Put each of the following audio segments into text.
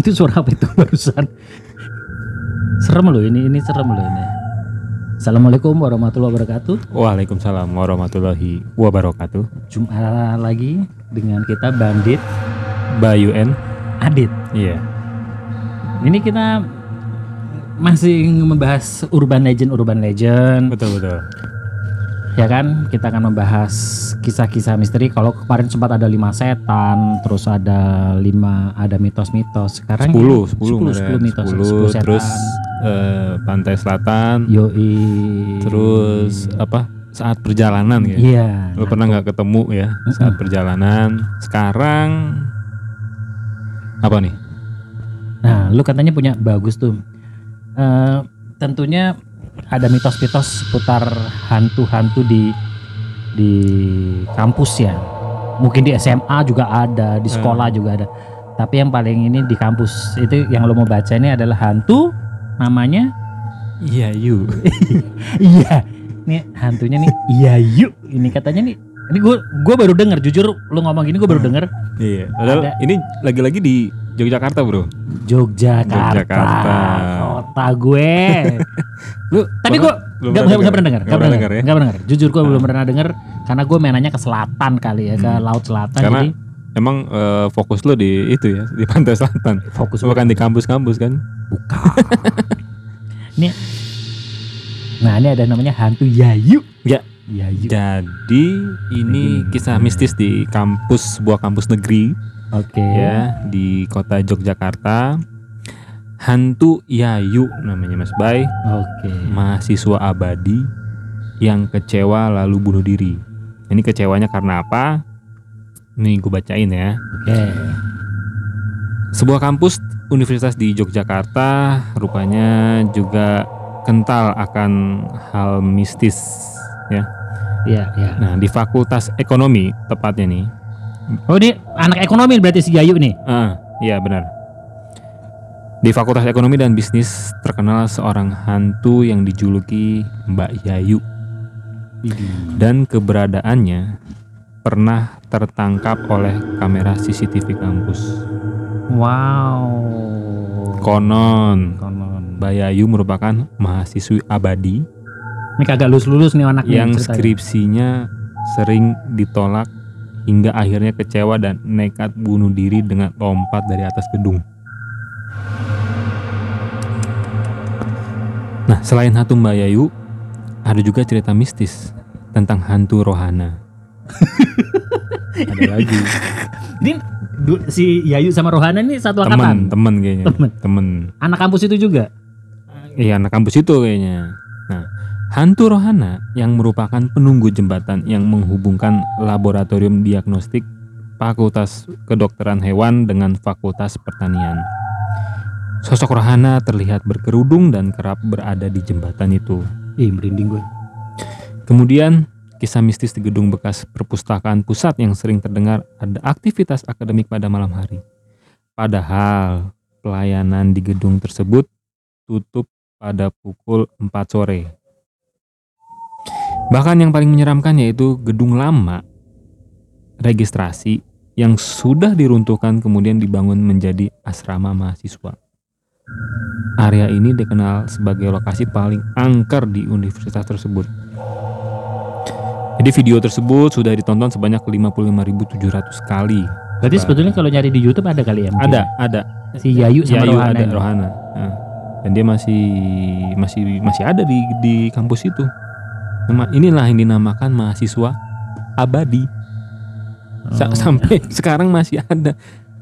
Itu suara apa itu barusan? Serem loh ini, ini serem loh ini. Assalamualaikum warahmatullahi wabarakatuh. Waalaikumsalam warahmatullahi wabarakatuh. Jumpa lagi dengan kita Bandit Bayu N. Adit. Iya. Ini kita masih membahas urban legend, urban legend. Betul betul. Ya kan, kita akan membahas kisah-kisah misteri. Kalau kemarin sempat ada lima setan, terus ada lima ada mitos-mitos. Sekarang Sepuluh, ini- sepuluh, sepuluh, bener. sepuluh mitos, Sepuluh, sepuluh setan. terus eh, pantai selatan, Yoi. terus apa? Saat perjalanan ya. Iya. Lu pernah nggak ketemu ya saat perjalanan? Sekarang apa nih? Nah, lu katanya punya bagus tuh. Eh, tentunya ada mitos-mitos seputar hantu-hantu di di kampus ya. Mungkin di SMA juga ada, di sekolah juga ada. Tapi yang paling ini di kampus itu yang lo mau baca ini adalah hantu namanya Iya, you. Iya. Nih hantunya nih Iya yuk. Ini katanya nih ini gue gue baru denger jujur lu ngomong gini gue baru denger Iya. Padahal Ada. ini lagi-lagi di Yogyakarta, Bro. Yogyakarta, Yogyakarta. Kota gue. Lu Tapi gue nggak pernah dengar, Nggak pernah dengar ya? nggak pernah dengar. Jujur gue belum pernah dengar karena gue mainannya ke selatan kali ya, ke Hmm. laut selatan. Karena jadi emang eh, fokus lo di itu ya, di pantai selatan. fokus Bukan di kampus-kampus kan? bukan. ini, nah ini ada namanya hantu Yayu. Ya. Yayu. Jadi ini kisah mistis di kampus sebuah kampus negeri Oke. ya di kota Yogyakarta. Hantu Yayu namanya Mas Bay, Oke. mahasiswa abadi yang kecewa lalu bunuh diri. Ini kecewanya karena apa? Nih gue bacain ya. Oke. Sebuah kampus universitas di Yogyakarta rupanya juga kental akan hal mistis ya. Iya, iya. Nah, di Fakultas Ekonomi tepatnya nih. Oh, ini anak ekonomi berarti si Yayu nih. Ah, iya benar. Di Fakultas Ekonomi dan Bisnis terkenal seorang hantu yang dijuluki Mbak Yayu dan keberadaannya pernah tertangkap oleh kamera CCTV kampus. Wow. Konon Konon. Mbak Yayu merupakan mahasiswi abadi Ini kagak lulus-lulus nih anak yang ceritanya. skripsinya sering ditolak hingga akhirnya kecewa dan nekat bunuh diri dengan lompat dari atas gedung. Nah, selain hantu Mbak Yayu, ada juga cerita mistis tentang hantu rohana. ada lagi Ini si Yayu sama Rohana ini satu temen angkatan. temen kayaknya Temen. temen Anak kampus itu juga. Iya anak kampus itu kayaknya. Nah, hantu rohana yang merupakan penunggu jembatan yang menghubungkan laboratorium diagnostik Fakultas Kedokteran Hewan dengan Fakultas Pertanian. Sosok rohana terlihat berkerudung dan kerap berada di jembatan itu. Ih, merinding gue. Kemudian, kisah mistis di gedung bekas perpustakaan pusat yang sering terdengar ada aktivitas akademik pada malam hari. Padahal, pelayanan di gedung tersebut tutup pada pukul 4 sore. Bahkan yang paling menyeramkan yaitu gedung lama registrasi yang sudah diruntuhkan kemudian dibangun menjadi asrama mahasiswa. Area ini dikenal sebagai lokasi paling angker di universitas tersebut. Jadi video tersebut sudah ditonton sebanyak 55.700 kali. Berarti sebetulnya kalau nyari di YouTube ada kali ya? mungkin? Ada, ada. Si Yayu sama Yayu Rohana. ada. Rohana. Nah, dan dia masih masih masih ada di di kampus itu. Nama inilah yang dinamakan mahasiswa abadi. Sa- Oh. Sampai sekarang masih ada.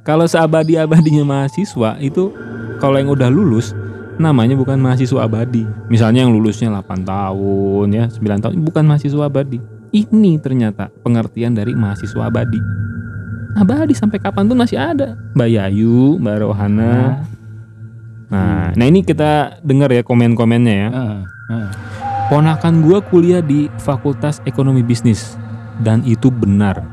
Kalau seabadi-abadinya mahasiswa itu kalau yang udah lulus namanya bukan mahasiswa abadi. Misalnya yang lulusnya 8 tahun ya, 9 tahun bukan mahasiswa abadi. Ini ternyata pengertian dari mahasiswa abadi. Abadi sampai kapan pun masih ada. Mbak Yayu, Mbak Rohana. Nah, Nah, nah ini kita dengar ya komen-komennya ya. heeh, heeh. Ponakan gua kuliah di Fakultas Ekonomi Bisnis dan itu benar.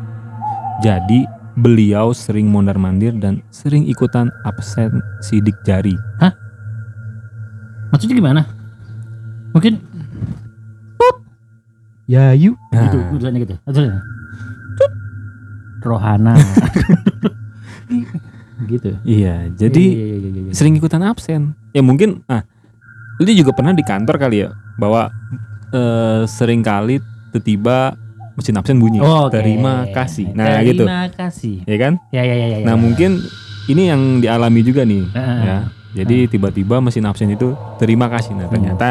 Jadi beliau sering mondar-mandir dan sering ikutan absen sidik jari. Hah? Maksudnya gimana? Mungkin Pup. Ya, yuk. Nah. Gitu, nah. tulisannya gitu. Tulisannya. Rohana. gitu. Iya, jadi iya, iya, iya, iya, iya. sering ikutan absen. Ya mungkin ah lu juga pernah di kantor kali ya bahwa eh, sering kali tiba mesin absen bunyi oh, okay. terima kasih nah terima gitu terima kasih ya kan ya ya ya, ya, ya. nah ya. mungkin ini yang dialami juga nih uh, ya eh. jadi uh. tiba-tiba mesin absen itu terima kasih nah hmm. ternyata.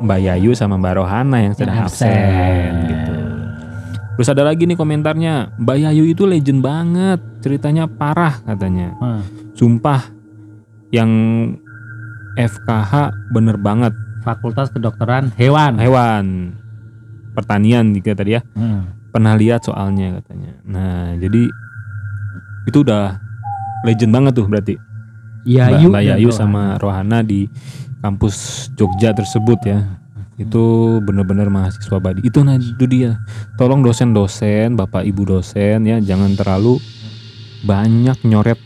Mbak Yayu sama Mbak Rohana yang sedang yang absen. absen gitu terus ada lagi nih komentarnya Mbak Yayu itu legend banget ceritanya parah katanya uh. sumpah yang FKH bener banget Fakultas Kedokteran Hewan. Hewan pertanian gitu ya tadi ya. Hmm. pernah lihat soalnya katanya. Nah jadi itu udah legend banget tuh berarti. Ya, Mbak iya, iya, Yayu iya. sama Rohana di kampus Jogja tersebut ya. Itu benar-benar mahasiswa badi itu nah itu dia. Tolong dosen-dosen bapak ibu dosen ya jangan terlalu banyak nyoret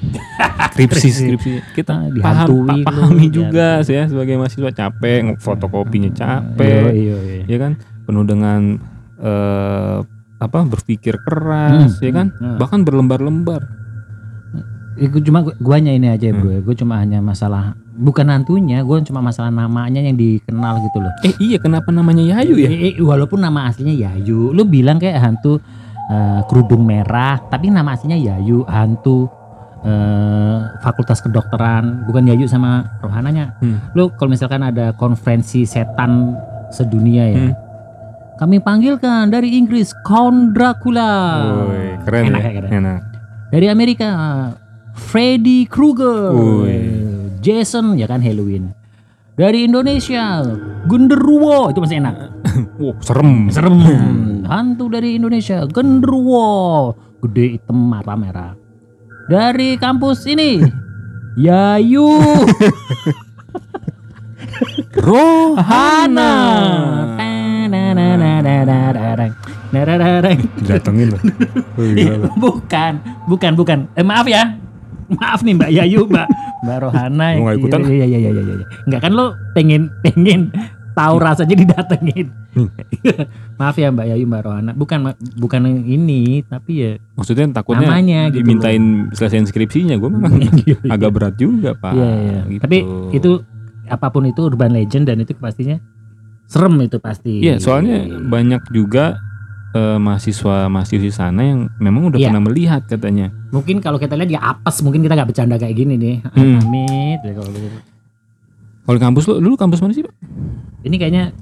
skripsi skripsi. Kita paham, pahami juga ya. sih ya sebagai mahasiswa. Capek hmm. fotokopinya hmm. capek iya, ya kan? penuh dengan eh, apa berpikir keras hmm, ya kan? Hmm. hmm. bahkan berlembar-lembar. Ya, gue cuma guanya ini aja hmm. bro. Hmm. gue cuma hanya masalah bukan hantunya gue cuma masalah namanya yang dikenal gitu loh. Eh iya kenapa namanya Yayu ya? Eh, eh walaupun nama aslinya Yayu. Lu bilang kayak hantu uh, kerudung merah tapi nama aslinya Yayu hantu uh, fakultas kedokteran bukan Yayu sama rohananya. Hmm. lu kalau misalkan ada konferensi setan sedunia ya hmm. Kami panggilkan dari Inggris Count Dracula. Uy, keren enak, ya? ya? Keren. Enak. Dari Amerika Freddy Krueger. Jason ya kan Halloween. Dari Indonesia Genderuwo itu masih enak. Wow, serem. Serem. Hantu dari Indonesia Genderuwo gede hitam mata merah. Dari kampus ini Yayu Rohana. Datengin bukan, bukan, bukan. Eh, maaf ya. Maaf nih Mbak Yayu, Mbak Mbak Rohana. Mau ikutan? Iya iya iya iya iya. Enggak kan lo pengen pengen tahu iya. rasanya didatengin. Hmm. Maaf ya Mbak Yayu Mbak Rohana, bukan bukan ini tapi ya maksudnya takutnya namanya gitu. dimintain gitu selesai inskripsinya gue memang iya, iya. agak berat juga Pak. Iya, iya. Gitu. Tapi itu apa pun itu urban legend dan itu pastinya serem itu pasti. Iya soalnya banyak juga eh, mahasiswa mahasiswi sana yang memang udah Iya. pernah melihat katanya. mungkin kalau kita lihat ya apes mungkin kita nggak bercanda kayak gini nih. Hmm. Amit ya kalau Kalau di kampus lu, dulu kampus mana sih pak? ini kayaknya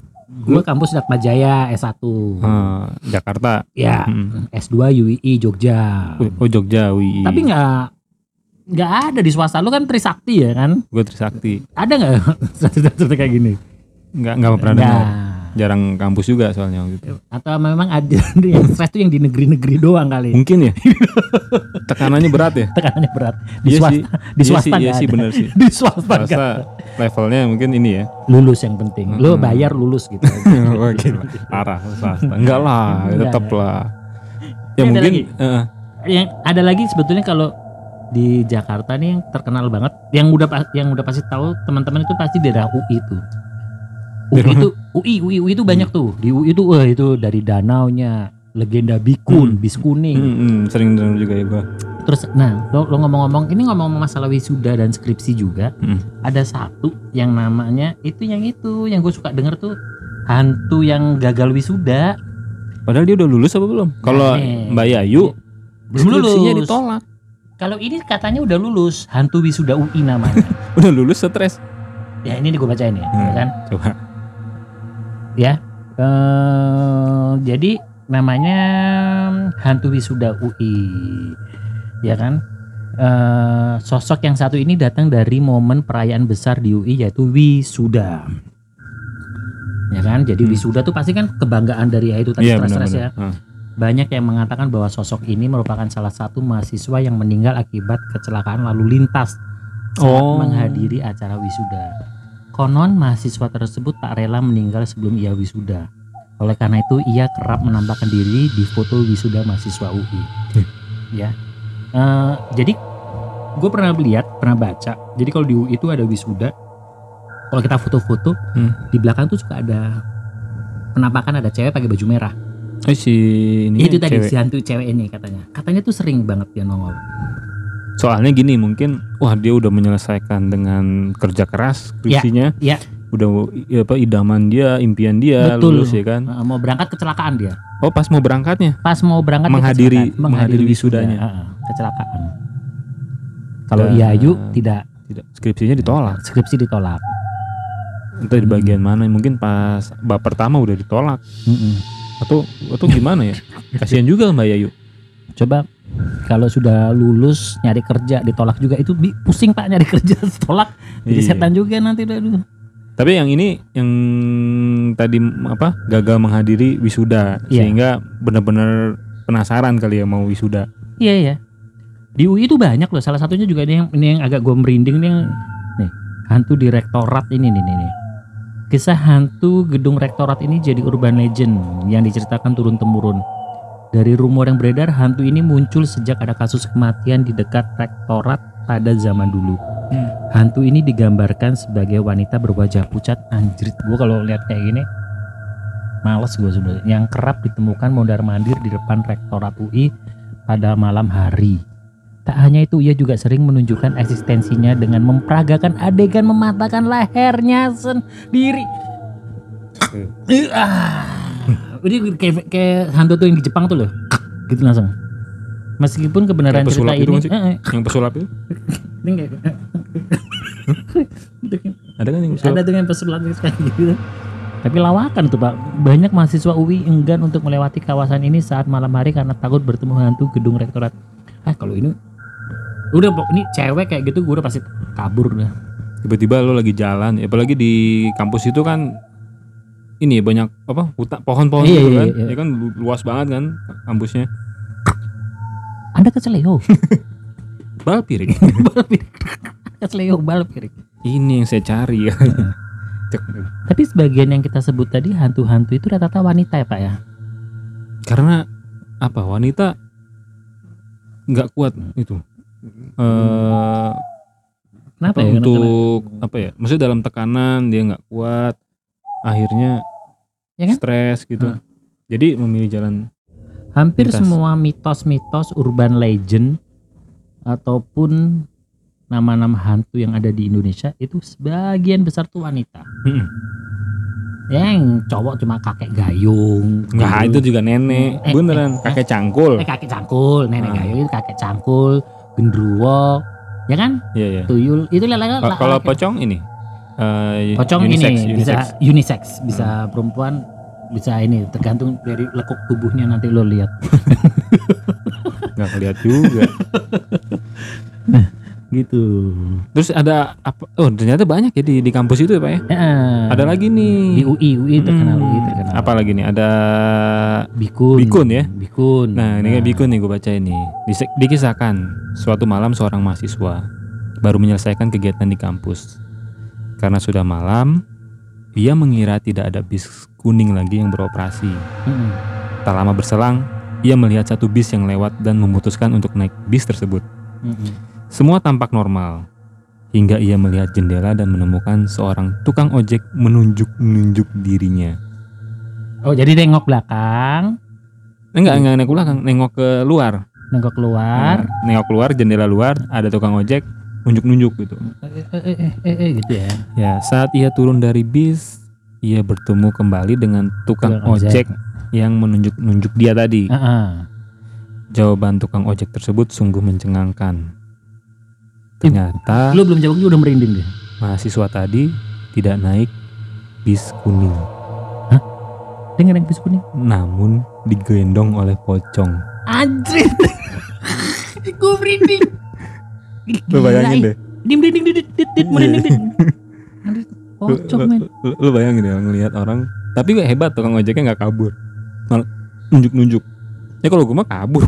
gua kampus Dharma Jaya S1. Eh, Jakarta. Ya, Hmm. S2 UII Jogja. Oh Jogja, UI. Tapi nggak nggak ada di swasta lu kan Trisakti ya kan? gue Trisakti. Ada nggak cerita-cerita kayak gini? Nggak nggak pernah dengar. Jarang kampus juga soalnya waktu itu. Atau memang ada yang stres tuh yang di negeri-negeri doang kali. Mungkin ya. Tekanannya berat ya. Tekanannya berat. Di Iya swasta, sih. di Iya swasta sih, iya sih, ada. bener sih. Di swasta Swasta ada. levelnya mungkin ini ya. Lulus yang penting. Lu Mm-mm. bayar lulus gitu. Gila. Parah swasta. Enggak lah, Enggak, tetap ya. lah. Ya ada mungkin lagi? eh, yang ada lagi sebetulnya kalau di Jakarta nih yang terkenal banget, yang udah yang udah pasti tahu teman-teman itu pasti daerah UI itu. UI itu UI UI UI itu banyak tuh. Di UI itu wah itu dari danaunya, legenda Bikun, Hmm. bis kuning. hmm, hmm, sering denger juga ya gua. Terus nah, lo, lo ngomong-ngomong ini ngomong masalah wisuda dan skripsi juga, Hmm. ada satu yang namanya itu yang itu yang gue suka denger tuh hantu yang gagal wisuda. Padahal dia udah lulus apa belum? Kalau nih. Mbak Yayu Belum skripsinya lulus. ditolak. Kalau ini katanya udah lulus, hantu wisuda UI namanya. Udah lulus stres. ya ini gue bacain ya, Hmm. ya kan? Coba. Eh, jadi namanya hantu wisuda UI, ya kan? Eh, sosok yang satu ini datang dari momen perayaan besar di UI yaitu wisuda, ya kan? Jadi Hmm. wisuda tuh pasti kan kebanggaan dari ya itu tadi Iya stres-stres ya. Ah. Banyak yang mengatakan bahwa sosok ini merupakan salah satu mahasiswa yang meninggal akibat kecelakaan lalu lintas saat Oh. menghadiri acara wisuda. Konon mahasiswa tersebut tak rela meninggal sebelum ia wisuda. Oleh karena itu ia kerap menampakkan diri di foto wisuda mahasiswa UI. Hmm. Ya, Eh, jadi gue pernah lihat, pernah baca. Jadi kalau di UI itu ada wisuda. Kalau kita foto-foto Hmm. di belakang tuh suka ada penampakan ada cewek pakai baju merah. Eh si ini itu tadi cewek. si hantu cewek ini katanya. Katanya tuh sering banget dia nongol. Soalnya gini mungkin wah dia udah menyelesaikan dengan kerja keras skripsinya. ya. Udah i- apa idaman dia, impian dia Betul. lulus ya kan. Mau berangkat kecelakaan dia. Oh pas mau berangkatnya. Pas mau berangkat Menghadiri- menghadiri wisudanya. Kecelakaan. Kalau Dan- Yayu tidak Tidak, skripsinya ditolak. skripsi ditolak. Entah di bagian mana mungkin pas bab pertama udah ditolak Mm-mm. atau atau gimana ya? Kasihan juga Mbak Yayu. Coba kalau sudah lulus nyari kerja ditolak juga itu pusing pak nyari kerja ditolak jadi Iya. setan juga nanti aduh. Tapi yang ini yang tadi apa gagal menghadiri wisuda Iya. sehingga benar-benar penasaran kali ya mau wisuda. Iya ya. Di UI itu banyak loh. Salah satunya juga ini yang ini yang agak gue merinding nih, yang, nih hantu direktorat ini nih nih. nih. Kisah hantu gedung rektorat ini jadi urban legend yang diceritakan turun temurun. Dari rumor yang beredar, hantu ini muncul sejak ada kasus kematian di dekat rektorat pada zaman dulu. Hmm. Hantu ini digambarkan sebagai wanita berwajah pucat anjrit. Gue kalau lihat kayak gini males gue sebenarnya. Yang kerap ditemukan mondar mandir di depan rektorat UI pada malam hari. Tak hanya itu, ia juga sering menunjukkan eksistensinya dengan memperagakan adegan mematahkan lehernya sendiri. Ah. Ini kayak, kayak hantu tuh yang di Jepang tuh loh. Gitu langsung. Meskipun kebenaran cerita pesulap itu ini, eh, eh, Yang pesulap itu ini kayak- ada kan yang pesulap? ada dengan pesulap kayak gitu. Tapi lawakan tuh pak, banyak mahasiswa UI enggan untuk melewati kawasan ini saat malam hari karena takut bertemu hantu gedung rektorat. Ah kalau ini udah ini cewek kayak gitu gue udah pasti kabur udah. Tiba-tiba lo lagi jalan, apalagi di kampus itu kan ini ya, banyak apa hutan pohon-pohon Iya, gitu iya, kan, iya. ya kan lu- luas banget kan kampusnya. Anda keseleo, Bal piring. balpirik, keseleo balpirik. ini yang saya cari ya. Tapi sebagian yang kita sebut tadi hantu-hantu itu rata-rata wanita ya pak ya. Karena apa wanita nggak kuat itu. Eh Kenapa apa ya? Kenapa- untuk apa ya? Maksudnya dalam tekanan dia nggak kuat, akhirnya Ya kan? stres gitu. Hmm. Jadi memilih jalan Hampir Mitos. semua mitos-mitos urban legend ataupun nama-nama hantu yang ada di Indonesia itu sebagian besar tuh wanita. Mm-mm. Yang cowok cuma kakek gayung. Nah itu juga nenek, Eh, beneran eh, kakek cangkul. Eh kakek cangkul, nenek Ah. gayung itu kakek cangkul, gendruwo, ya kan? Iya iya. Tuyul itu Ka- Kalau pocong ini, eh, pocong unisex, ini unisex. bisa unisex, bisa perempuan, bisa ini tergantung dari lekuk tubuhnya nanti lo lihat. nggak kelihatan juga. Gitu. Terus ada apa? Oh ternyata banyak ya di, di kampus itu ya pak ya. Eh, Ada lagi nih. di UI, UI terkenal, Hmm, UI terkenal. Apa lagi nih? Ada Bikun. Bikun ya? Bikun. Nah ini kayak bikun nih gue baca ini. Dise- Dikisahkan suatu malam seorang mahasiswa baru menyelesaikan kegiatan di kampus. Karena sudah malam, dia mengira tidak ada bis kuning lagi yang beroperasi. Mm-mm. Tak lama berselang, ia melihat satu bis yang lewat dan memutuskan untuk naik bis tersebut. Mm-mm. Semua tampak normal. Hingga ia melihat jendela dan menemukan seorang tukang ojek menunjuk-nunjuk dirinya. Oh jadi nengok belakang, Enggak, enggak nengok belakang, nengok ke luar. nengok keluar, Nah, nengok keluar jendela luar ada tukang ojek nunjuk-nunjuk gitu. eh, eh, eh, eh, eh, eh, gitu ya. Ya, saat ia turun dari bis, ia bertemu kembali dengan tukang Tukang ojek ojek. yang menunjuk-nunjuk dia tadi. Heeh. Jawaban tukang ojek tersebut sungguh mencengangkan. Ternyata Lu belum jawab udah merinding deh. mahasiswa tadi tidak naik bis kuning, Dia nggak naik bis kuning. namun digendong oleh pocong. Anjir. Gue merinding. Lu bayangin deh, Dim merinding dit dit dit merinding dit. Anjir, lu, Pocong lu- men. lu- bayangin ya ngelihat orang, tapi gak hebat tukang ojeknya nggak kabur, malah nunjuk-nunjuk. Ya kalau gue mah kabur.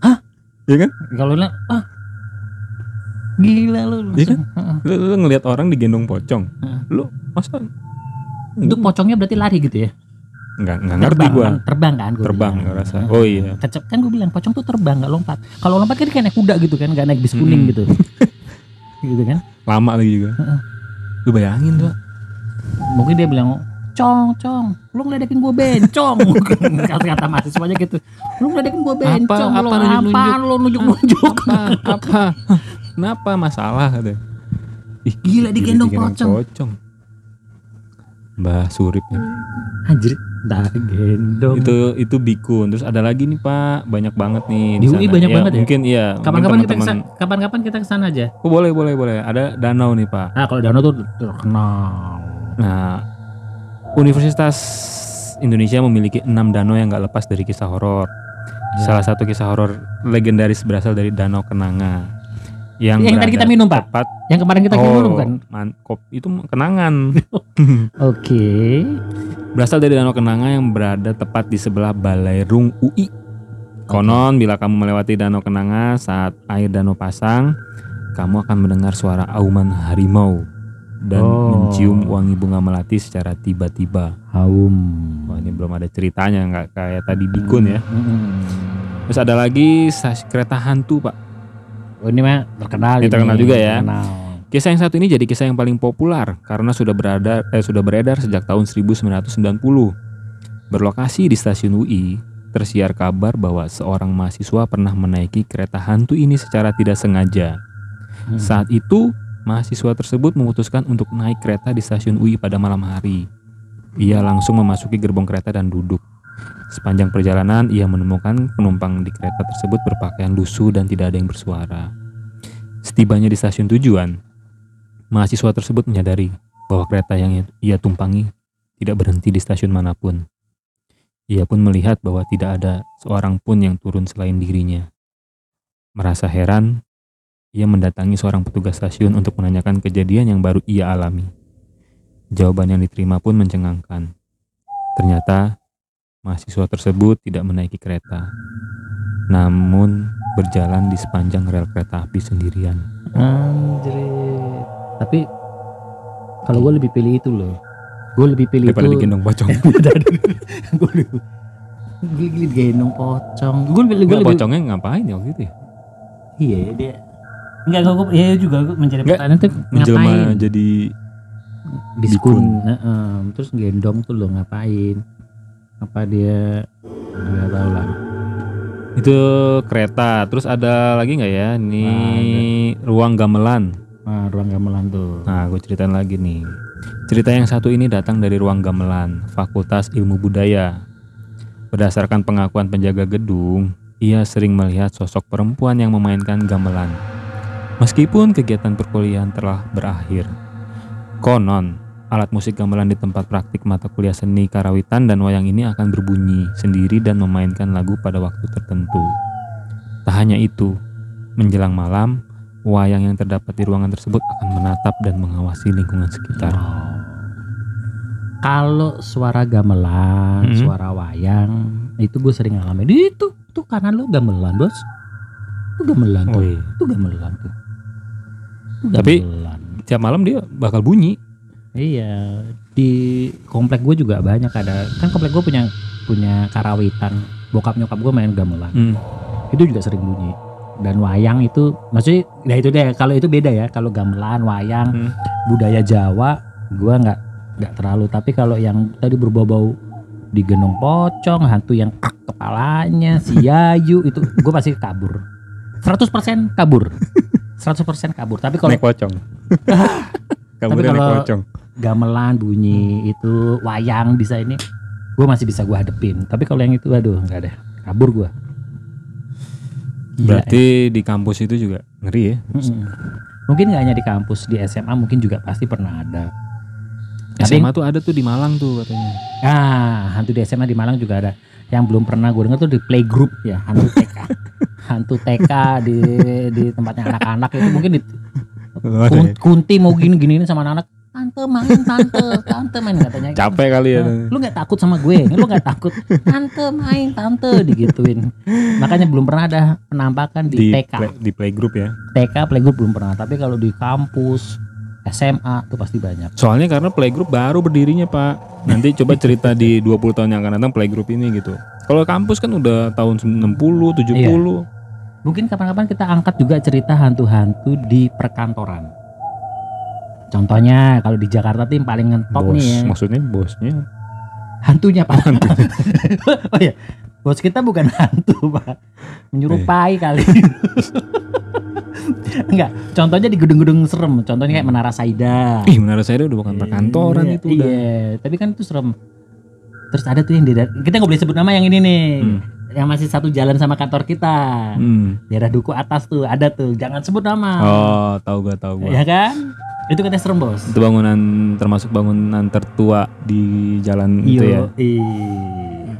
Hah? Iya kan? Kalau lu ah Gila lu. Iya kan? Lu, lu ngelihat orang digendong pocong, lu masa Itu pocongnya berarti lari gitu ya? Nggak nggak ngerti Terbang gua kan? Terbang kan? gua terbang nggak rasa. Oh iya. Kecep kan gue bilang pocong tuh terbang nggak lompat. Kalau lompat kan dia kayak naik kuda gitu kan, nggak naik bis kuning Mm-mm. gitu. gitu kan? lama lagi juga. Heeh. Lu bayangin tuh. Mungkin dia bilang cong cong lu ngeledekin gue bencong kata-kata mahasiswanya gitu lu ngeledekin gue bencong Apa- lu apa nunjuk-nunjuk? apaan lu nunjuk-nunjuk apa apa kenapa masalah katanya Ih, Gila, digendong pocong. pocong Mbah Surip nih. anjir tak gendong. Itu itu bikun. Terus ada lagi nih pak. Banyak banget nih Di UI sana. banyak banget ya? mungkin iya kapan-kapan kita ke sana, kapan-kapan kita ke sana aja? Oh, boleh boleh boleh. Ada danau nih pak. Nah kalau danau tuh terkenal. Nah Universitas Indonesia memiliki enam danau yang nggak lepas dari kisah horor. Ya. salah satu kisah horor legendaris berasal dari Danau Kenanga yang, yang tadi kita minum pak tepat yang kemarin kita minum oh, bukan man- kop- itu kenangan oke berasal dari Danau Kenanga yang berada tepat di sebelah Balai Rung UI. Konon bila kamu melewati Danau Kenanga saat air danau pasang, kamu akan mendengar suara auman harimau dan Oh. mencium wangi bunga melati secara tiba-tiba. haum Wah ini belum ada ceritanya nggak kayak tadi Bikun ya. Hmm. Terus ada lagi kereta hantu pak. Oh, ini mah terkenal Ini terkenal juga ya. terkenal. Kisah yang satu ini jadi kisah yang paling populer karena sudah beredar eh, sudah beredar sejak tahun 1990. Berlokasi di stasiun UI, tersiar kabar bahwa seorang mahasiswa pernah menaiki kereta hantu ini secara tidak sengaja. Hmm. Saat itu, mahasiswa tersebut memutuskan untuk naik kereta di stasiun UI pada malam hari. Ia langsung memasuki gerbong kereta dan duduk. Sepanjang perjalanan, ia menemukan penumpang di kereta tersebut berpakaian lusuh dan tidak ada yang bersuara. Setibanya di stasiun tujuan, mahasiswa tersebut menyadari bahwa kereta yang ia tumpangi tidak berhenti di stasiun mana pun. Ia pun melihat bahwa tidak ada seorang pun yang turun selain dirinya. Merasa heran, ia mendatangi seorang petugas stasiun untuk menanyakan kejadian yang baru ia alami. Jawaban yang diterima pun mencengangkan. Ternyata mahasiswa tersebut tidak menaiki kereta, namun berjalan di sepanjang rel kereta api sendirian. Anjir. Tapi kalau gue lebih pilih itu loh. Gue lebih pilih Daripada itu. digendong pocong. gue lebih gue lebih gendong pocong. Gue lebih, gue pocongnya ngapain ya waktu itu ya? iya dia. Enggak gue iya juga gue Enggak, pertanyaan tuh Menjelma ngapain? jadi Biskun. Heeh, terus gendong tuh lo ngapain? Apa dia nggak tahu lah. itu kereta. Terus ada lagi nggak ya? Ini ruang gamelan. Nah, ruang gamelan tuh. Nah, gue ceritain lagi nih. Cerita yang satu ini datang dari ruang gamelan, Fakultas Ilmu Budaya. Berdasarkan pengakuan penjaga gedung, ia sering melihat sosok perempuan yang memainkan gamelan. Meskipun kegiatan perkuliahan telah berakhir. Konon, alat musik gamelan di tempat praktik mata kuliah seni karawitan dan wayang ini akan berbunyi sendiri dan memainkan lagu pada waktu tertentu. Tak hanya itu, menjelang malam, wayang yang terdapat di ruangan tersebut akan menatap dan mengawasi lingkungan sekitar. Oh. Kalau suara gamelan, Mhm. suara wayang, itu gue sering ngalamin. Itu tuh kanan lu gamelan, Bos. Itu gamelan tuh. iya. Itu gamelan tuh. Itu Tapi- gamelan. Tiap malam dia bakal bunyi. Iya, di komplek gue juga banyak ada. Kan komplek gue punya punya karawitan. Bokap nyokap gue main gamelan. Hmm. Itu juga sering bunyi. Dan wayang itu maksudnya ya itu deh kalau itu beda ya. Kalau gamelan, wayang, Hmm. budaya Jawa gua nggak nggak terlalu tapi kalau yang tadi berbau-bau digendong pocong, hantu yang kak kepalanya, si Yayu itu gue pasti kabur. 100% kabur. 100% kabur. Tapi kalau naik pocong. Kalau- naik pocong. Gamelan bunyi itu wayang bisa ini. Gue masih bisa gue hadepin. Tapi kalau yang itu aduh nggak ada kabur gue Berarti di kampus itu juga ngeri ya. mungkin nggak hanya di kampus di SMA mungkin juga pasti pernah ada. Tapi- SMA tuh ada tuh di Malang tuh katanya. ah hantu di SMA di Malang juga ada. Yang belum pernah gue denger tuh di playgroup ya hantu TK hantu TK di di tempatnya anak-anak itu mungkin di kun- kunti mau gini gini sama anak-anak tante main tante tante main katanya Capek kali ya. Nah, lu nggak takut sama gue lu nggak takut tante main tante digituin makanya belum pernah ada penampakan di, di TK play, di playgroup ya. TK playgroup belum pernah tapi kalau di kampus SMA tuh pasti banyak Soalnya karena playgroup baru berdirinya Pak. Nanti coba cerita di 20 tahun yang akan datang playgroup ini gitu. Kalau kampus kan udah tahun 60, 70. Iya. mungkin kapan-kapan kita angkat juga cerita hantu-hantu di perkantoran Contohnya kalau di Jakarta tuh yang paling ngetop bos nih ya. maksudnya bosnya Hantunya Pak. oh iya. Bos kita bukan hantu Pak. Menyerupai kali. Enggak, contohnya di gedung-gedung serem. Contohnya kayak Menara Saida. ih menara saya udah bukan perkantoran Iya, itu udah Iya, tapi kan itu serem. Terus ada tuh yang di kita nggak boleh sebut nama yang ini nih. Hmm. Yang masih satu jalan sama kantor kita. Hmm. Daerah Duku atas tuh ada tuh. Jangan sebut nama. oh tahu gua tahu gua Ya kan? Itu katanya serem, Bos. itu bangunan termasuk bangunan tertua di jalan itu ya ih,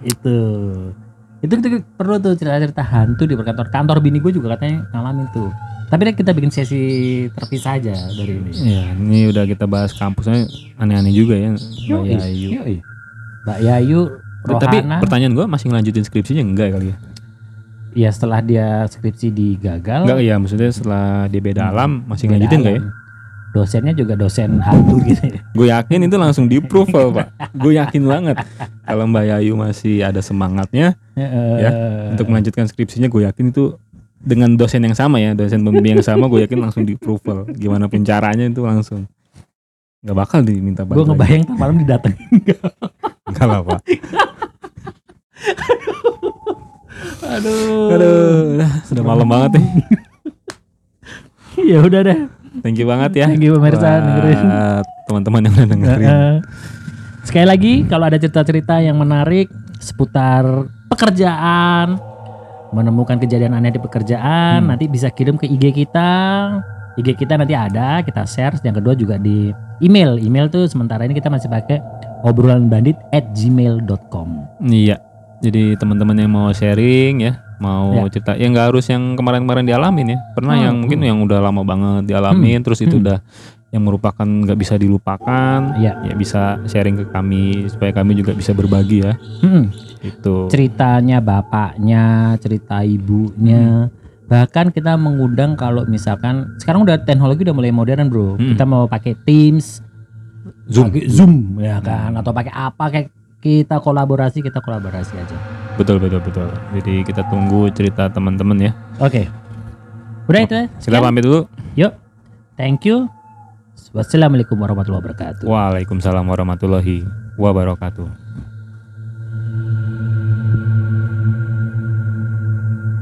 itu. Itu kita perlu tuh cerita-cerita hantu di kantor. Kantor bini gue juga katanya ngalamin tuh. Tapi kan kita bikin sesi terpisah aja dari ini. Ya, ini udah kita bahas kampusnya aneh-aneh juga ya, Mbak Yayu. Mbak Yayu, Tapi Rohana. pertanyaan gua masih ngelanjutin skripsinya enggak kali ya? Ya setelah dia skripsi digagal. Enggak ya, maksudnya setelah dia beda alam masih beda ngelanjutin enggak ya? Dosennya juga dosen hantu gitu. ya. Gue yakin itu langsung di approval pak. Gue yakin banget kalau Mbak Yayu masih ada semangatnya ya. untuk melanjutkan skripsinya, gue yakin itu dengan dosen yang sama ya, dosen pembimbing yang sama, gue yakin langsung di approval. Gimana pun caranya itu langsung. Nggak bakal diminta Gue bantuan. ngebayang ntar malam didatengin. Enggak lah pak. Aduh. Aduh, udah, sudah malam banget nih. ya udah deh. Thank you banget ya. Thank you pemirsa dengerin. teman-teman yang udah dengerin. Heeh. Sekali lagi kalau ada cerita-cerita yang menarik seputar pekerjaan, menemukan kejadian aneh di pekerjaan, Hmm. nanti bisa kirim ke IG kita. IG kita nanti ada, kita share. Yang kedua juga di email. Email tuh sementara ini kita masih pakai obrolan bandit at gmail.com. Iya. Jadi teman-teman yang mau sharing ya, mau Ya. cerita, ya nggak harus yang kemarin-kemarin dialamin ya. Pernah Hmm, yang mungkin hmm. yang udah lama banget dialamin, terus itu hmm. udah yang merupakan nggak bisa dilupakan, Ya. ya bisa sharing ke kami supaya kami juga bisa berbagi ya. Hmm, Itu. ceritanya bapaknya, cerita ibunya. Bahkan kita mengundang kalau misalkan sekarang udah teknologi udah mulai modern, Bro. Hmm. Kita mau pakai Teams, Zoom. pakai Zoom ya kan atau pakai apa kayak kita kolaborasi kita kolaborasi aja. Betul betul betul. Jadi kita tunggu cerita teman-teman ya. Oke. Udah itu ya. Kita Sekian. pamit dulu. Yuk. Thank you. Wassalamualaikum warahmatullahi wabarakatuh. Waalaikumsalam warahmatullahi wabarakatuh.